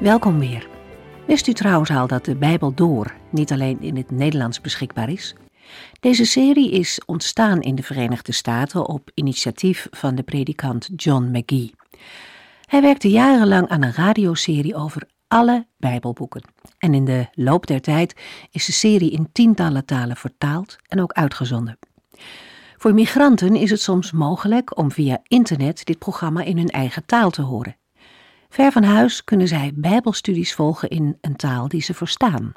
Welkom weer. Wist u trouwens al dat de Bijbel Door niet alleen in het Nederlands beschikbaar is? Deze serie is ontstaan in de Verenigde Staten op initiatief van de predikant John McGee. Hij werkte jarenlang aan een radioserie over alle Bijbelboeken. En in de loop der tijd is de serie in tientallen talen vertaald en ook uitgezonden. Voor migranten is het soms mogelijk om via internet dit programma in hun eigen taal te horen. Ver van huis kunnen zij Bijbelstudies volgen in een taal die ze verstaan.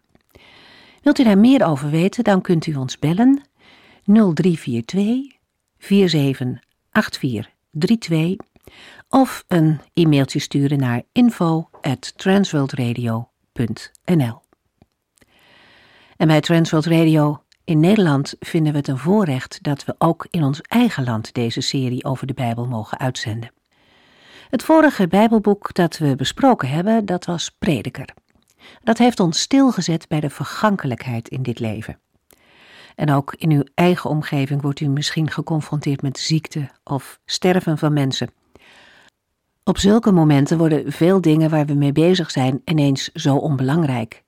Wilt u daar meer over weten, dan kunt u ons bellen 0342 478432 of een e-mailtje sturen naar info@transworldradio.nl. En bij Transworld Radio in Nederland vinden we het een voorrecht dat we ook in ons eigen land deze serie over de Bijbel mogen uitzenden. Het vorige Bijbelboek dat we besproken hebben, dat was Prediker. Dat heeft ons stilgezet bij de vergankelijkheid in dit leven. En ook in uw eigen omgeving wordt u misschien geconfronteerd met ziekte of sterven van mensen. Op zulke momenten worden veel dingen waar we mee bezig zijn ineens zo onbelangrijk.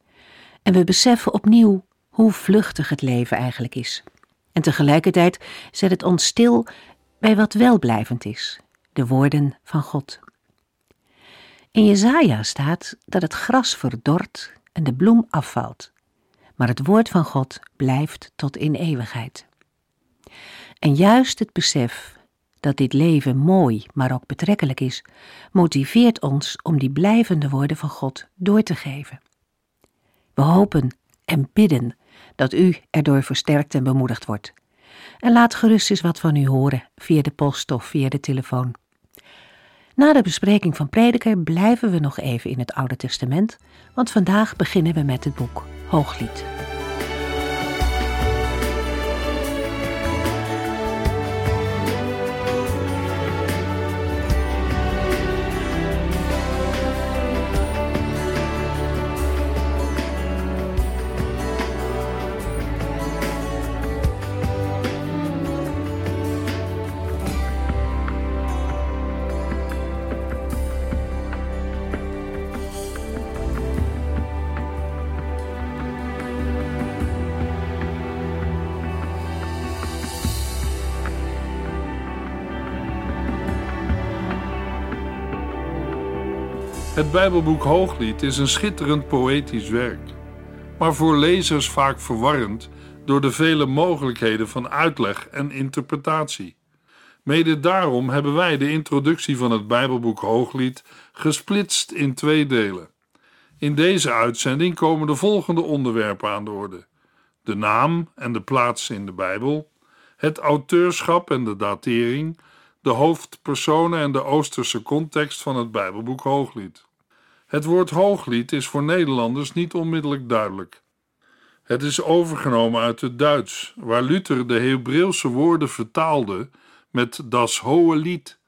En we beseffen opnieuw hoe vluchtig het leven eigenlijk is. En tegelijkertijd zet het ons stil bij wat welblijvend is, de woorden van God. In Jezaja staat dat het gras verdort en de bloem afvalt, maar het woord van God blijft tot in eeuwigheid. En juist het besef dat dit leven mooi, maar ook betrekkelijk is, motiveert ons om die blijvende woorden van God door te geven. We hopen en bidden dat u erdoor versterkt en bemoedigd wordt. En laat gerust eens wat van u horen via de post of via de telefoon. Na de bespreking van Prediker blijven we nog even in het Oude Testament, want vandaag beginnen we met het boek Hooglied. Het Bijbelboek Hooglied is een schitterend poëtisch werk, maar voor lezers vaak verwarrend door de vele mogelijkheden van uitleg en interpretatie. Mede daarom hebben wij de introductie van het Bijbelboek Hooglied gesplitst in twee delen. In deze uitzending komen de volgende onderwerpen aan de orde: de naam en de plaats in de Bijbel, het auteurschap en de datering, de hoofdpersonen en de Oosterse context van het Bijbelboek Hooglied. Het woord hooglied is voor Nederlanders niet onmiddellijk duidelijk. Het is overgenomen uit het Duits, waar Luther de Hebreeuwse woorden vertaalde met das hohe lied.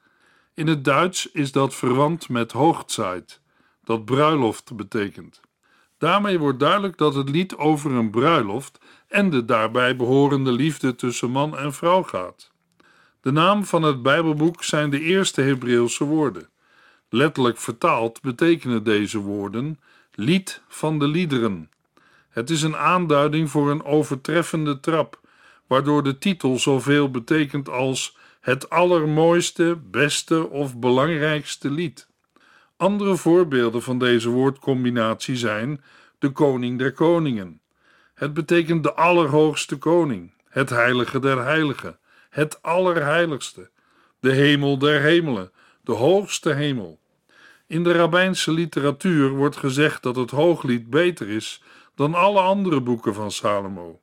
In het Duits is dat verwant met Hochzeit, dat bruiloft betekent. Daarmee wordt duidelijk dat het lied over een bruiloft en de daarbij behorende liefde tussen man en vrouw gaat. De naam van het Bijbelboek zijn de eerste Hebreeuwse woorden. Letterlijk vertaald betekenen deze woorden lied van de liederen. Het is een aanduiding voor een overtreffende trap, waardoor de titel zoveel betekent als het allermooiste, beste of belangrijkste lied. Andere voorbeelden van deze woordcombinatie zijn de koning der koningen. Het betekent de allerhoogste koning, het heilige der heiligen, het allerheiligste, de hemel der hemelen, de hoogste hemel. In de rabbijnse literatuur wordt gezegd dat het Hooglied beter is dan alle andere boeken van Salomo.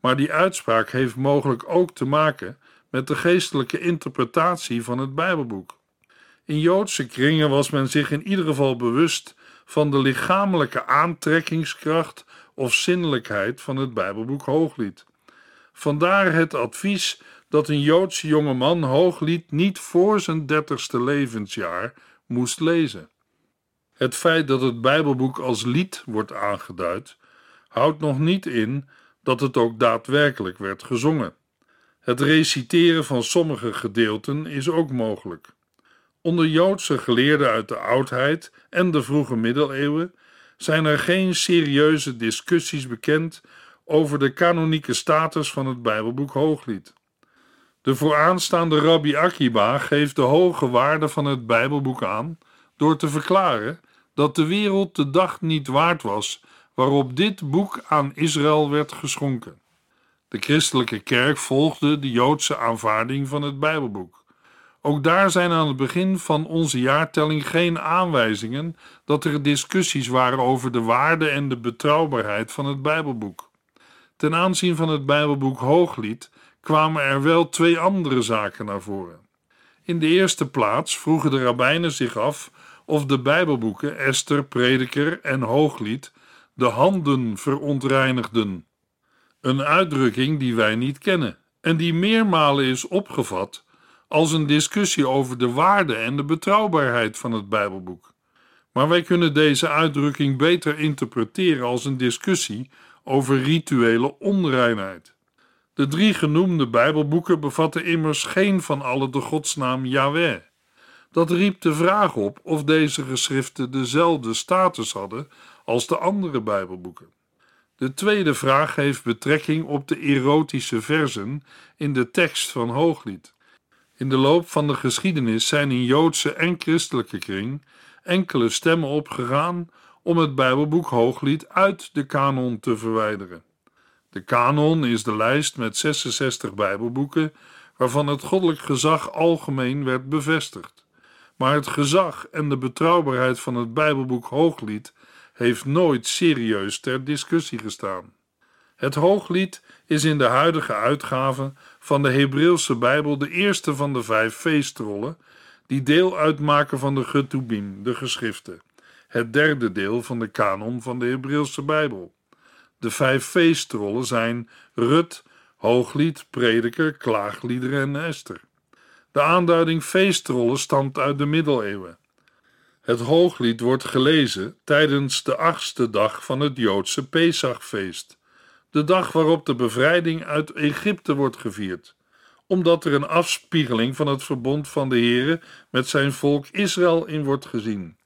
Maar die uitspraak heeft mogelijk ook te maken met de geestelijke interpretatie van het Bijbelboek. In Joodse kringen was men zich in ieder geval bewust van de lichamelijke aantrekkingskracht of zinnelijkheid van het Bijbelboek Hooglied. Vandaar het advies dat een Joodse jongeman Hooglied niet voor zijn dertigste levensjaar moest lezen. Het feit dat het Bijbelboek als lied wordt aangeduid, houdt nog niet in dat het ook daadwerkelijk werd gezongen. Het reciteren van sommige gedeelten is ook mogelijk. Onder Joodse geleerden uit de oudheid en de vroege middeleeuwen zijn er geen serieuze discussies bekend over de kanonieke status van het Bijbelboek Hooglied. De vooraanstaande Rabbi Akiba geeft de hoge waarde van het Bijbelboek aan door te verklaren dat de wereld de dag niet waard was waarop dit boek aan Israël werd geschonken. De christelijke kerk volgde de Joodse aanvaarding van het Bijbelboek. Ook daar zijn aan het begin van onze jaartelling geen aanwijzingen dat er discussies waren over de waarde en de betrouwbaarheid van het Bijbelboek. Ten aanzien van het Bijbelboek Hooglied kwamen er wel twee andere zaken naar voren. In de eerste plaats vroegen de rabbijnen zich af of de Bijbelboeken Esther, Prediker en Hooglied de handen verontreinigden. Een uitdrukking die wij niet kennen en die meermalen is opgevat als een discussie over de waarde en de betrouwbaarheid van het Bijbelboek. Maar wij kunnen deze uitdrukking beter interpreteren als een discussie over rituele onreinheid. De drie genoemde Bijbelboeken bevatten immers geen van alle de godsnaam Yahweh. Dat riep de vraag op of deze geschriften dezelfde status hadden als de andere Bijbelboeken. De tweede vraag heeft betrekking op de erotische versen in de tekst van Hooglied. In de loop van de geschiedenis zijn in Joodse en christelijke kring enkele stemmen opgegaan om het Bijbelboek Hooglied uit de kanon te verwijderen. De kanon is de lijst met 66 Bijbelboeken waarvan het goddelijk gezag algemeen werd bevestigd. Maar het gezag en de betrouwbaarheid van het Bijbelboek Hooglied heeft nooit serieus ter discussie gestaan. Het Hooglied is in de huidige uitgave van de Hebreeuwse Bijbel de eerste van de vijf feestrollen die deel uitmaken van de Getubim, de geschriften, het derde deel van de kanon van de Hebreeuwse Bijbel. De vijf feestrollen zijn Rut, Hooglied, Prediker, Klaagliederen en Esther. De aanduiding feestrollen stamt uit de middeleeuwen. Het Hooglied wordt gelezen tijdens de achtste dag van het Joodse Pesachfeest, de dag waarop de bevrijding uit Egypte wordt gevierd, omdat er een afspiegeling van het verbond van de Heere met zijn volk Israël in wordt gezien.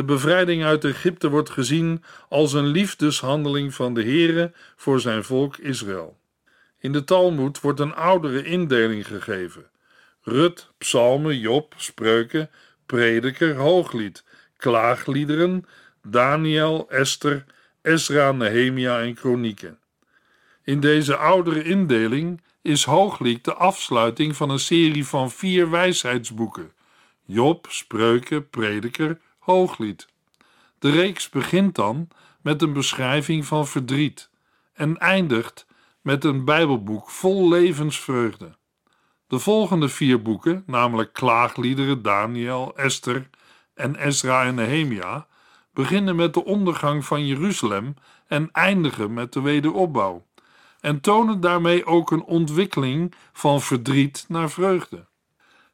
De bevrijding uit Egypte wordt gezien als een liefdeshandeling van de Heere voor zijn volk Israël. In de Talmud wordt een oudere indeling gegeven. Rut, psalmen, Job, spreuken, prediker, hooglied, klaagliederen, Daniel, Esther, Ezra, Nehemia en Kronieken. In deze oudere indeling is Hooglied de afsluiting van een serie van vier wijsheidsboeken: Job, Spreuken, Prediker, Hooglied. De reeks begint dan met een beschrijving van verdriet en eindigt met een Bijbelboek vol levensvreugde. De volgende vier boeken, namelijk Klaagliederen, Daniel, Esther en Ezra en Nehemia, beginnen met de ondergang van Jeruzalem en eindigen met de wederopbouw, en tonen daarmee ook een ontwikkeling van verdriet naar vreugde.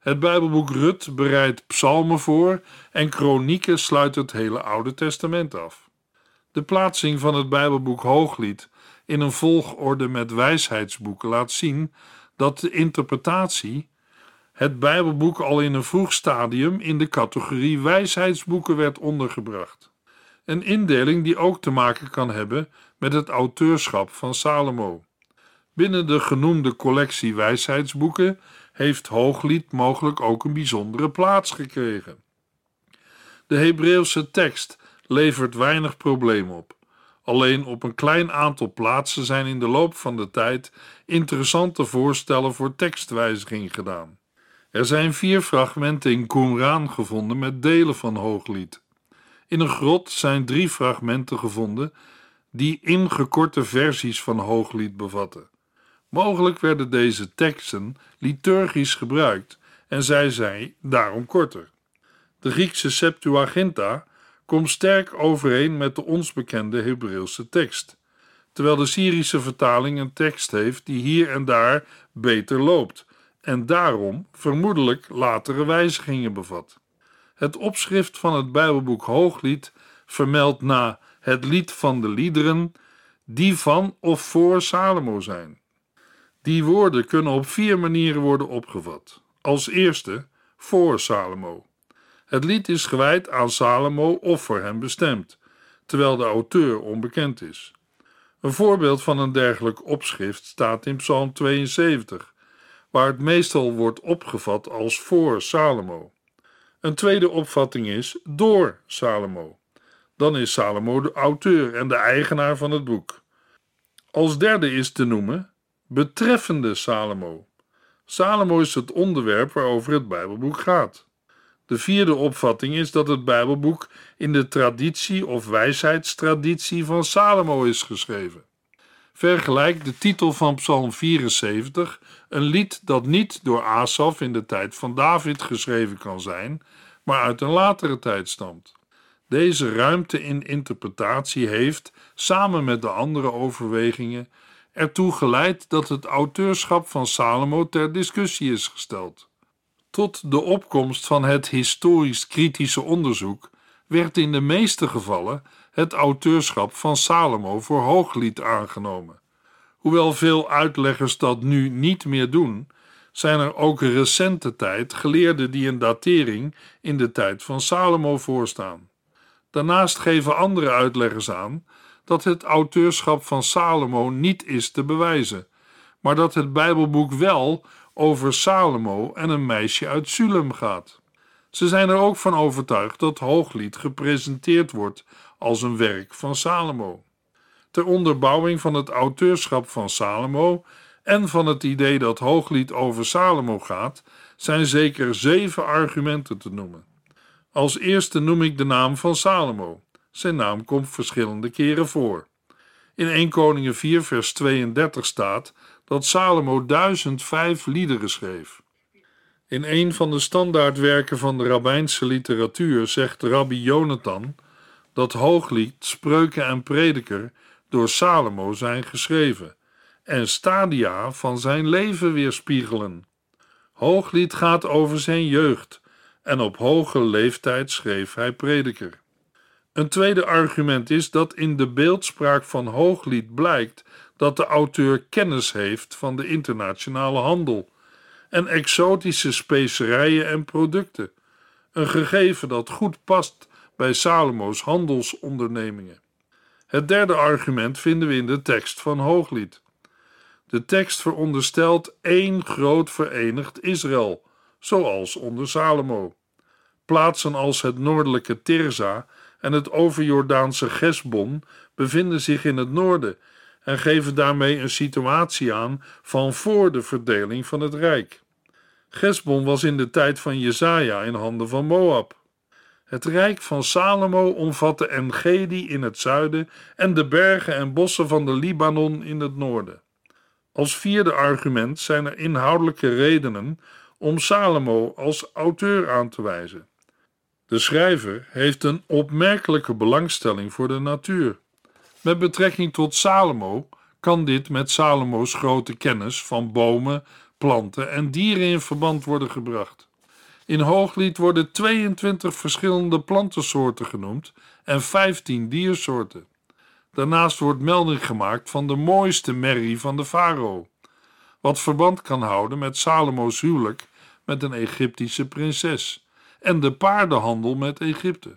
Het Bijbelboek Rut bereidt psalmen voor en kronieken sluit het hele Oude Testament af. De plaatsing van het Bijbelboek Hooglied in een volgorde met wijsheidsboeken laat zien dat de interpretatie het Bijbelboek al in een vroeg stadium in de categorie wijsheidsboeken werd ondergebracht. Een indeling die ook te maken kan hebben met het auteurschap van Salomo. Binnen de genoemde collectie wijsheidsboeken heeft Hooglied mogelijk ook een bijzondere plaats gekregen. De Hebreeuwse tekst levert weinig probleem op. Alleen op een klein aantal plaatsen zijn in de loop van de tijd interessante voorstellen voor tekstwijziging gedaan. Er zijn vier fragmenten in Qumran gevonden met delen van Hooglied. In een grot zijn drie fragmenten gevonden die ingekorte versies van Hooglied bevatten. Mogelijk werden deze teksten liturgisch gebruikt en zij zijn daarom korter. De Griekse Septuaginta komt sterk overeen met de ons bekende Hebreeuwse tekst, terwijl de Syrische vertaling een tekst heeft die hier en daar beter loopt en daarom vermoedelijk latere wijzigingen bevat. Het opschrift van het Bijbelboek Hooglied vermeldt na het lied van de liederen die van of voor Salomo zijn. Die woorden kunnen op vier manieren worden opgevat. Als eerste voor Salomo. Het lied is gewijd aan Salomo of voor hem bestemd, terwijl de auteur onbekend is. Een voorbeeld van een dergelijk opschrift staat in Psalm 72, waar het meestal wordt opgevat als voor Salomo. Een tweede opvatting is door Salomo. Dan is Salomo de auteur en de eigenaar van het boek. Als derde is te noemen betreffende Salomo. Salomo is het onderwerp waarover het Bijbelboek gaat. De vierde opvatting is dat het Bijbelboek in de traditie of wijsheidstraditie van Salomo is geschreven. Vergelijk de titel van Psalm 74, een lied dat niet door Asaf in de tijd van David geschreven kan zijn, maar uit een latere tijd stamt. Deze ruimte in interpretatie heeft, samen met de andere overwegingen, ertoe geleid dat het auteurschap van Salomo ter discussie is gesteld. Tot de opkomst van het historisch-kritische onderzoek werd in de meeste gevallen het auteurschap van Salomo voor Hooglied aangenomen. Hoewel veel uitleggers dat nu niet meer doen, zijn er ook recente tijd geleerden die een datering in de tijd van Salomo voorstaan. Daarnaast geven andere uitleggers aan dat het auteurschap van Salomo niet is te bewijzen, maar dat het Bijbelboek wel over Salomo en een meisje uit Sulem gaat. Ze zijn er ook van overtuigd dat Hooglied gepresenteerd wordt als een werk van Salomo. Ter onderbouwing van het auteurschap van Salomo en van het idee dat Hooglied over Salomo gaat, zijn zeker zeven argumenten te noemen. Als eerste noem ik de naam van Salomo. Zijn naam komt verschillende keren voor. In 1 Koningen 4 vers 32 staat dat Salomo 1005 liederen schreef. In een van de standaardwerken van de rabbijnse literatuur zegt rabbi Jonathan dat Hooglied, Spreuken en Prediker door Salomo zijn geschreven en stadia van zijn leven weerspiegelen. Hooglied gaat over zijn jeugd en op hoge leeftijd schreef hij Prediker. Een tweede argument is dat in de beeldspraak van Hooglied blijkt dat de auteur kennis heeft van de internationale handel en exotische specerijen en producten, een gegeven dat goed past bij Salomo's handelsondernemingen. Het derde argument vinden we in de tekst van Hooglied. De tekst veronderstelt één groot verenigd Israël, zoals onder Salomo. Plaatsen als het noordelijke Tirza en het overjordaanse Gesbon bevinden zich in het noorden en geven daarmee een situatie aan van voor de verdeling van het rijk. Gesbon was in de tijd van Jezaja in handen van Moab. Het rijk van Salomo omvatte Engedi in het zuiden en de bergen en bossen van de Libanon in het noorden. Als vierde argument zijn er inhoudelijke redenen om Salomo als auteur aan te wijzen. De schrijver heeft een opmerkelijke belangstelling voor de natuur. Met betrekking tot Salomo kan dit met Salomo's grote kennis van bomen, planten en dieren in verband worden gebracht. In Hooglied worden 22 verschillende plantensoorten genoemd en 15 diersoorten. Daarnaast wordt melding gemaakt van de mooiste merrie van de farao, wat verband kan houden met Salomo's huwelijk met een Egyptische prinses en de paardenhandel met Egypte.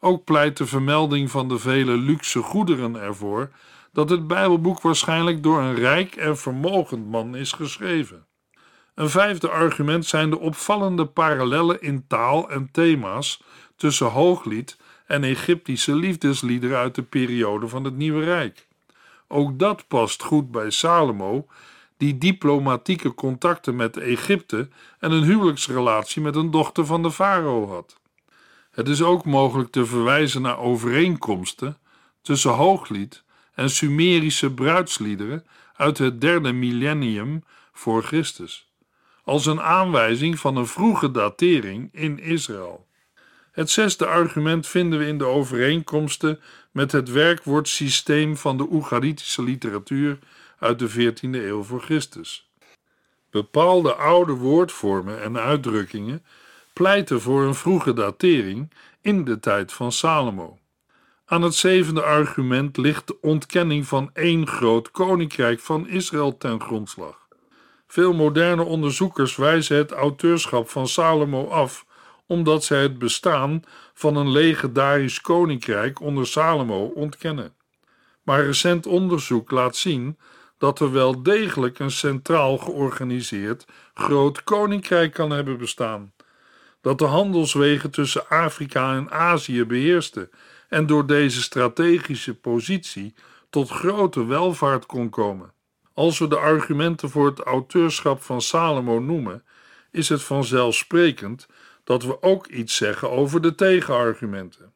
Ook pleit de vermelding van de vele luxe goederen ervoor dat het Bijbelboek waarschijnlijk door een rijk en vermogend man is geschreven. Een vijfde argument zijn de opvallende parallellen in taal en thema's tussen Hooglied en Egyptische liefdesliederen uit de periode van het Nieuwe Rijk. Ook dat past goed bij Salomo, die diplomatieke contacten met Egypte en een huwelijksrelatie met een dochter van de farao had. Het is ook mogelijk te verwijzen naar overeenkomsten tussen Hooglied en Sumerische bruidsliederen uit het derde millennium voor Christus, als een aanwijzing van een vroege datering in Israël. Het zesde argument vinden we in de overeenkomsten met het werkwoordsysteem van de Oegaritische literatuur uit de 14e eeuw voor Christus. Bepaalde oude woordvormen en uitdrukkingen pleiten voor een vroege datering in de tijd van Salomo. Aan het zevende argument ligt de ontkenning van één groot koninkrijk van Israël ten grondslag. Veel moderne onderzoekers wijzen het auteurschap van Salomo af, omdat zij het bestaan van een legendarisch koninkrijk onder Salomo ontkennen. Maar recent onderzoek laat zien dat er wel degelijk een centraal georganiseerd groot koninkrijk kan hebben bestaan, dat de handelswegen tussen Afrika en Azië beheerste en door deze strategische positie tot grote welvaart kon komen. Als we de argumenten voor het auteurschap van Salomo noemen, is het vanzelfsprekend dat we ook iets zeggen over de tegenargumenten.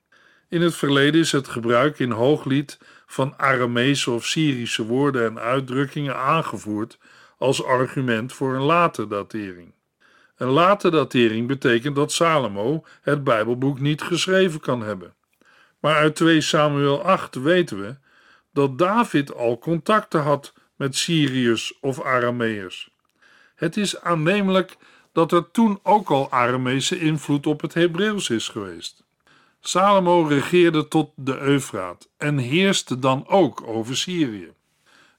In het verleden is het gebruik in hooglied van Aramese of Syrische woorden en uitdrukkingen aangevoerd als argument voor een late datering. Een late datering betekent dat Salomo het Bijbelboek niet geschreven kan hebben. Maar uit 2 Samuel 8 weten we dat David al contacten had met Syriërs of Arameërs. Het is aannemelijk dat er toen ook al Aramese invloed op het Hebreeuws is geweest. Salomo regeerde tot de Eufraat en heerste dan ook over Syrië.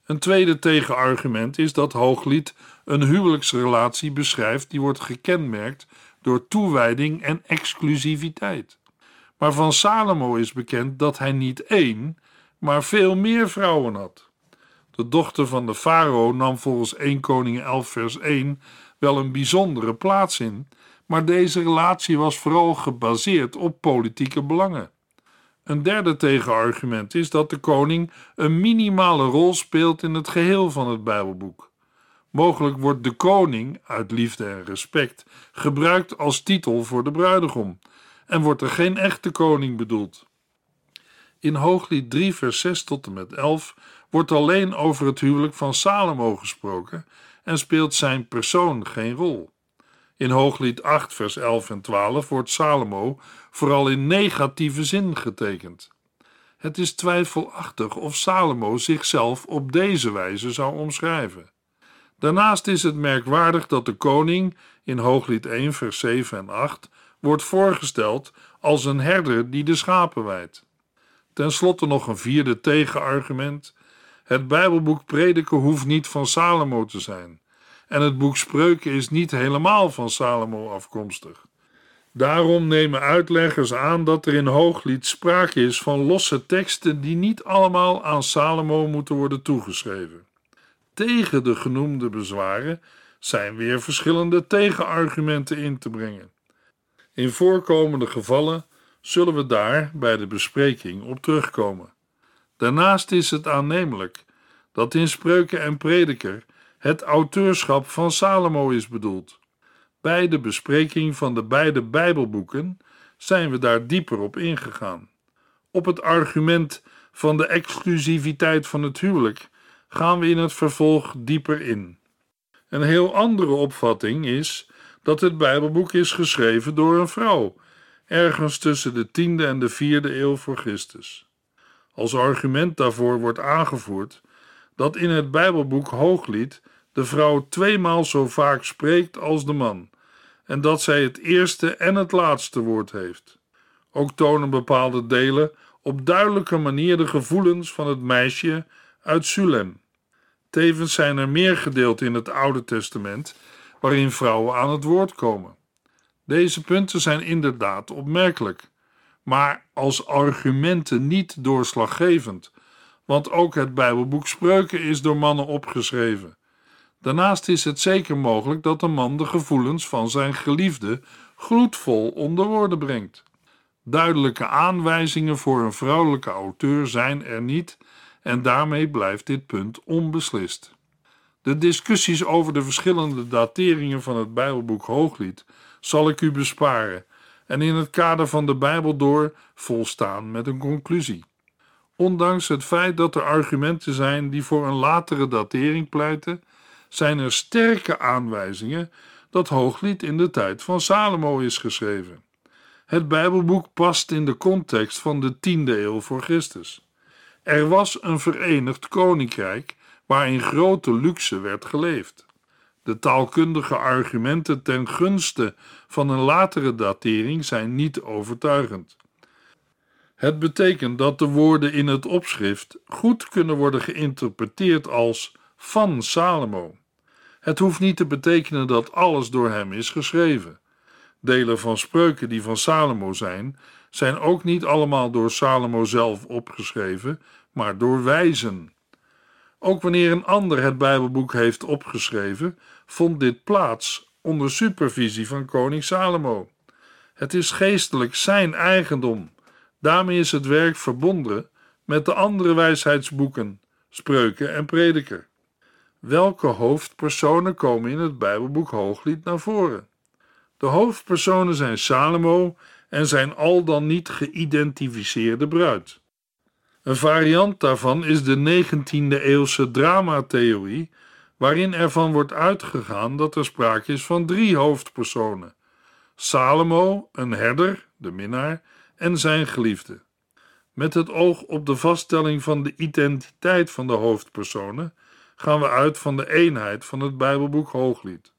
Een tweede tegenargument is dat Hooglied een huwelijksrelatie beschrijft die wordt gekenmerkt door toewijding en exclusiviteit. Maar van Salomo is bekend dat hij niet één, maar veel meer vrouwen had. De dochter van de farao nam volgens 1 Koning 11 vers 1 wel een bijzondere plaats in, maar deze relatie was vooral gebaseerd op politieke belangen. Een derde tegenargument is dat de koning een minimale rol speelt in het geheel van het Bijbelboek. Mogelijk wordt de koning, uit liefde en respect, gebruikt als titel voor de bruidegom en wordt er geen echte koning bedoeld. In Hooglied 3, vers 6 tot en met 11 wordt alleen over het huwelijk van Salomo gesproken en speelt zijn persoon geen rol. In Hooglied 8, vers 11 en 12 wordt Salomo vooral in negatieve zin getekend. Het is twijfelachtig of Salomo zichzelf op deze wijze zou omschrijven. Daarnaast is het merkwaardig dat de koning in Hooglied 1, vers 7 en 8 wordt voorgesteld als een herder die de schapen wijdt. Ten slotte nog een vierde tegenargument. Het Bijbelboek Prediken hoeft niet van Salomo te zijn en het boek Spreuken is niet helemaal van Salomo afkomstig. Daarom nemen uitleggers aan dat er in Hooglied sprake is van losse teksten die niet allemaal aan Salomo moeten worden toegeschreven. Tegen de genoemde bezwaren zijn weer verschillende tegenargumenten in te brengen. In voorkomende gevallen zullen we daar bij de bespreking op terugkomen. Daarnaast is het aannemelijk dat in Spreuken en Prediker het auteurschap van Salomo is bedoeld. Bij de bespreking van de beide Bijbelboeken zijn we daar dieper op ingegaan. Op het argument van de exclusiviteit van het huwelijk gaan we in het vervolg dieper in. Een heel andere opvatting is dat het Bijbelboek is geschreven door een vrouw, ergens tussen de 10e en de 4e eeuw voor Christus. Als argument daarvoor wordt aangevoerd dat in het Bijbelboek Hooglied de vrouw tweemaal zo vaak spreekt als de man, en dat zij het eerste en het laatste woord heeft. Ook tonen bepaalde delen op duidelijke manier de gevoelens van het meisje uit Sulem. Tevens zijn er meer gedeelten in het Oude Testament waarin vrouwen aan het woord komen. Deze punten zijn inderdaad opmerkelijk, maar als argumenten niet doorslaggevend, want ook het Bijbelboek Spreuken is door mannen opgeschreven. Daarnaast is het zeker mogelijk dat een man de gevoelens van zijn geliefde gloedvol onder woorden brengt. Duidelijke aanwijzingen voor een vrouwelijke auteur zijn er niet en daarmee blijft dit punt onbeslist. De discussies over de verschillende dateringen van het Bijbelboek Hooglied zal ik u besparen en in het kader van de Bijbel door volstaan met een conclusie. Ondanks het feit dat er argumenten zijn die voor een latere datering pleiten, zijn er sterke aanwijzingen dat Hooglied in de tijd van Salomo is geschreven. Het Bijbelboek past in de context van de tiende eeuw voor Christus. Er was een verenigd koninkrijk waarin grote luxe werd geleefd. De taalkundige argumenten ten gunste van een latere datering zijn niet overtuigend. Het betekent dat de woorden in het opschrift goed kunnen worden geïnterpreteerd als van Salomo. Het hoeft niet te betekenen dat alles door hem is geschreven. Delen van spreuken die van Salomo zijn, zijn ook niet allemaal door Salomo zelf opgeschreven, maar door wijzen. Ook wanneer een ander het Bijbelboek heeft opgeschreven, vond dit plaats onder supervisie van koning Salomo. Het is geestelijk zijn eigendom. Daarmee is het werk verbonden met de andere wijsheidsboeken, spreuken en prediker. Welke hoofdpersonen komen in het Bijbelboek Hooglied naar voren? De hoofdpersonen zijn Salomo en zijn al dan niet geïdentificeerde bruid. Een variant daarvan is de 19e eeuwse dramatheorie, waarin ervan wordt uitgegaan dat er sprake is van drie hoofdpersonen: Salomo, een herder, de minnaar, en zijn geliefde. Met het oog op de vaststelling van de identiteit van de hoofdpersonen gaan we uit van de eenheid van het Bijbelboek Hooglied.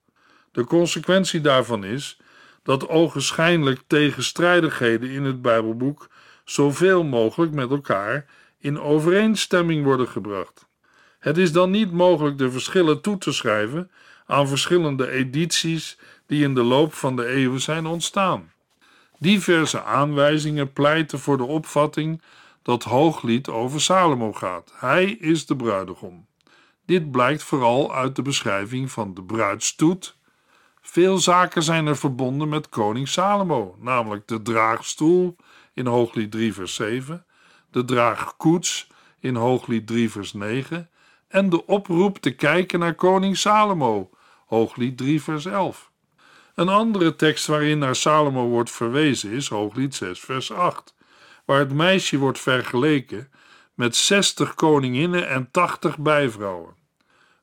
De consequentie daarvan is dat ogenschijnlijk tegenstrijdigheden in het Bijbelboek zoveel mogelijk met elkaar in overeenstemming worden gebracht. Het is dan niet mogelijk de verschillen toe te schrijven aan verschillende edities die in de loop van de eeuwen zijn ontstaan. Diverse aanwijzingen pleiten voor de opvatting dat Hooglied over Salomo gaat. Hij is de bruidegom. Dit blijkt vooral uit de beschrijving van de bruidstoet. Veel zaken zijn er verbonden met koning Salomo, namelijk de draagstoel in Hooglied 3 vers 7, de draagkoets in Hooglied 3 vers 9 en de oproep te kijken naar koning Salomo, Hooglied 3 vers 11. Een andere tekst waarin naar Salomo wordt verwezen is Hooglied 6 vers 8, waar het meisje wordt vergeleken met 60 koninginnen en 80 bijvrouwen.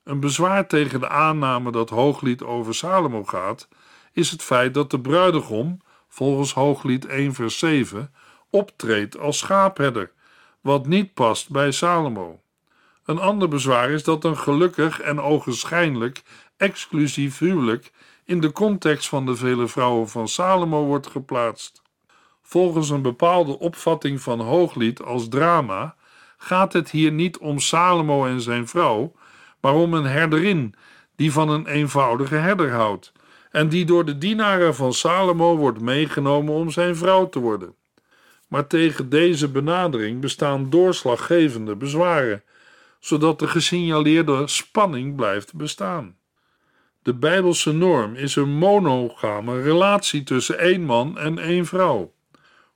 Een bezwaar tegen de aanname dat Hooglied over Salomo gaat, is het feit dat de bruidegom, volgens Hooglied 1 vers 7, optreedt als schaapherder, wat niet past bij Salomo. Een ander bezwaar is dat een gelukkig en ogenschijnlijk exclusief huwelijk in de context van de vele vrouwen van Salomo wordt geplaatst. Volgens een bepaalde opvatting van Hooglied als drama gaat het hier niet om Salomo en zijn vrouw, maar om een herderin die van een eenvoudige herder houdt en die door de dienaren van Salomo wordt meegenomen om zijn vrouw te worden. Maar tegen deze benadering bestaan doorslaggevende bezwaren, zodat de gesignaleerde spanning blijft bestaan. De Bijbelse norm is een monogame relatie tussen één man en één vrouw.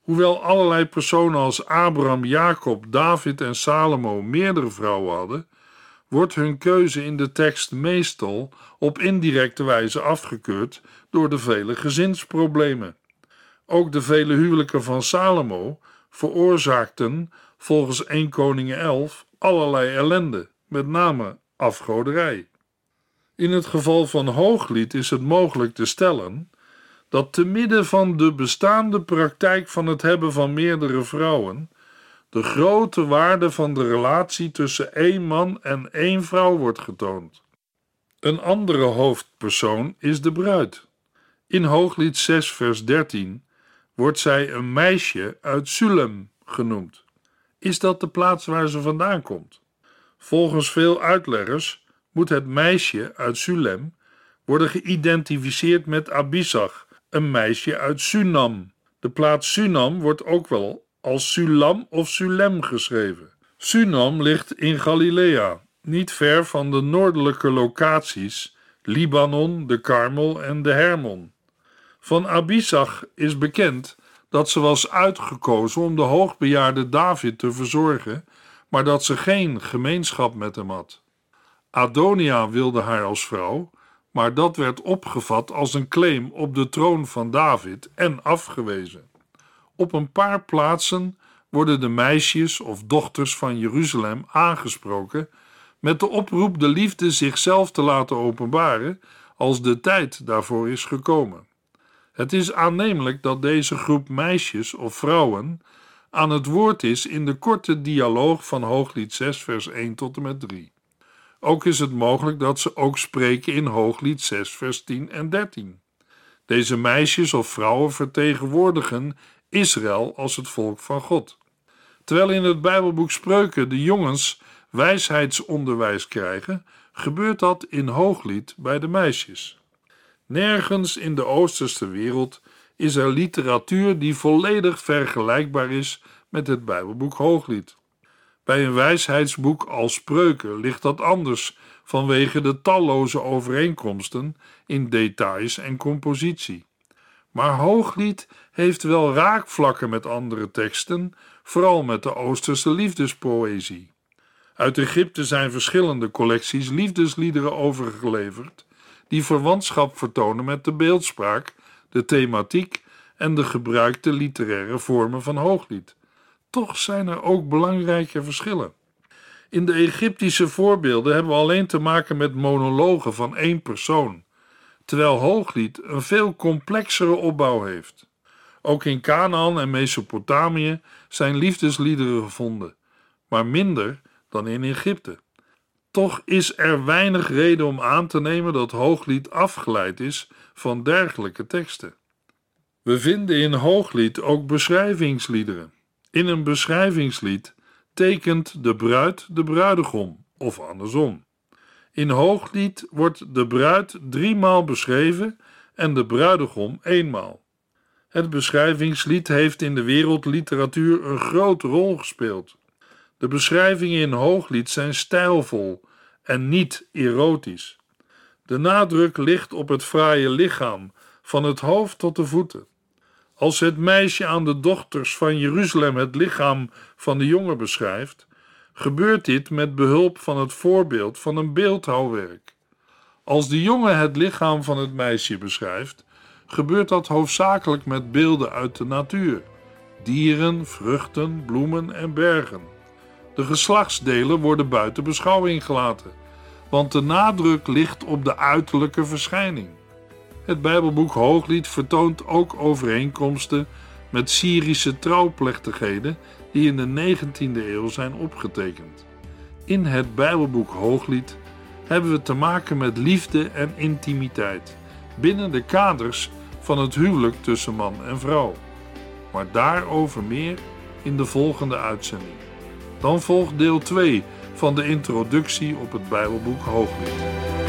Hoewel allerlei personen als Abraham, Jacob, David en Salomo meerdere vrouwen hadden, wordt hun keuze in de tekst meestal op indirecte wijze afgekeurd door de vele gezinsproblemen. Ook de vele huwelijken van Salomo veroorzaakten volgens 1 Koningen 11 allerlei ellende, met name afgoderij. In het geval van Hooglied is het mogelijk te stellen dat te midden van de bestaande praktijk van het hebben van meerdere vrouwen de grote waarde van de relatie tussen één man en één vrouw wordt getoond. Een andere hoofdpersoon is de bruid. In Hooglied 6, vers 13 wordt zij een meisje uit Sulem genoemd. Is dat de plaats waar ze vandaan komt? Volgens veel uitleggers moet het meisje uit Sulem worden geïdentificeerd met Abisag, een meisje uit Sunam. De plaats Sunam wordt ook wel als Sulam of Sulem geschreven. Sunam ligt in Galilea, niet ver van de noordelijke locaties Libanon, de Karmel en de Hermon. Van Abisag is bekend dat ze was uitgekozen om de hoogbejaarde David te verzorgen, maar dat ze geen gemeenschap met hem had. Adonia wilde haar als vrouw, maar dat werd opgevat als een claim op de troon van David en afgewezen. Op een paar plaatsen worden de meisjes of dochters van Jeruzalem aangesproken met de oproep de liefde zichzelf te laten openbaren als de tijd daarvoor is gekomen. Het is aannemelijk dat deze groep meisjes of vrouwen aan het woord is in de korte dialoog van Hooglied 6, vers 1 tot en met 3. Ook is het mogelijk dat ze ook spreken in Hooglied 6, vers 10 en 13. Deze meisjes of vrouwen vertegenwoordigen Israël als het volk van God. Terwijl in het Bijbelboek Spreuken de jongens wijsheidsonderwijs krijgen, gebeurt dat in Hooglied bij de meisjes. Nergens in de Oosterse wereld is er literatuur die volledig vergelijkbaar is met het Bijbelboek Hooglied. Bij een wijsheidsboek als Spreuken ligt dat anders vanwege de talloze overeenkomsten in details en compositie. Maar Hooglied heeft wel raakvlakken met andere teksten, vooral met de Oosterse liefdespoëzie. Uit Egypte zijn verschillende collecties liefdesliederen overgeleverd, die verwantschap vertonen met de beeldspraak, de thematiek en de gebruikte literaire vormen van Hooglied. Toch zijn er ook belangrijke verschillen. In de Egyptische voorbeelden hebben we alleen te maken met monologen van één persoon, terwijl Hooglied een veel complexere opbouw heeft. Ook in Canaan en Mesopotamië zijn liefdesliederen gevonden, maar minder dan in Egypte. Toch is er weinig reden om aan te nemen dat Hooglied afgeleid is van dergelijke teksten. We vinden in Hooglied ook beschrijvingsliederen. In een beschrijvingslied tekent de bruid de bruidegom, of andersom. In Hooglied wordt de bruid driemaal beschreven en de bruidegom eenmaal. Het beschrijvingslied heeft in de wereldliteratuur een grote rol gespeeld. De beschrijvingen in Hooglied zijn stijlvol en niet erotisch. De nadruk ligt op het fraaie lichaam, van het hoofd tot de voeten. Als het meisje aan de dochters van Jeruzalem het lichaam van de jongen beschrijft, gebeurt dit met behulp van het voorbeeld van een beeldhouwwerk. Als de jongen het lichaam van het meisje beschrijft, gebeurt dat hoofdzakelijk met beelden uit de natuur: dieren, vruchten, bloemen en bergen. De geslachtsdelen worden buiten beschouwing gelaten, want de nadruk ligt op de uiterlijke verschijning. Het Bijbelboek Hooglied vertoont ook overeenkomsten met Syrische trouwplechtigheden die in de 19e eeuw zijn opgetekend. In het Bijbelboek Hooglied hebben we te maken met liefde en intimiteit binnen de kaders van het huwelijk tussen man en vrouw. Maar daarover meer in de volgende uitzending. Dan volgt deel 2 van de introductie op het Bijbelboek Hooglied.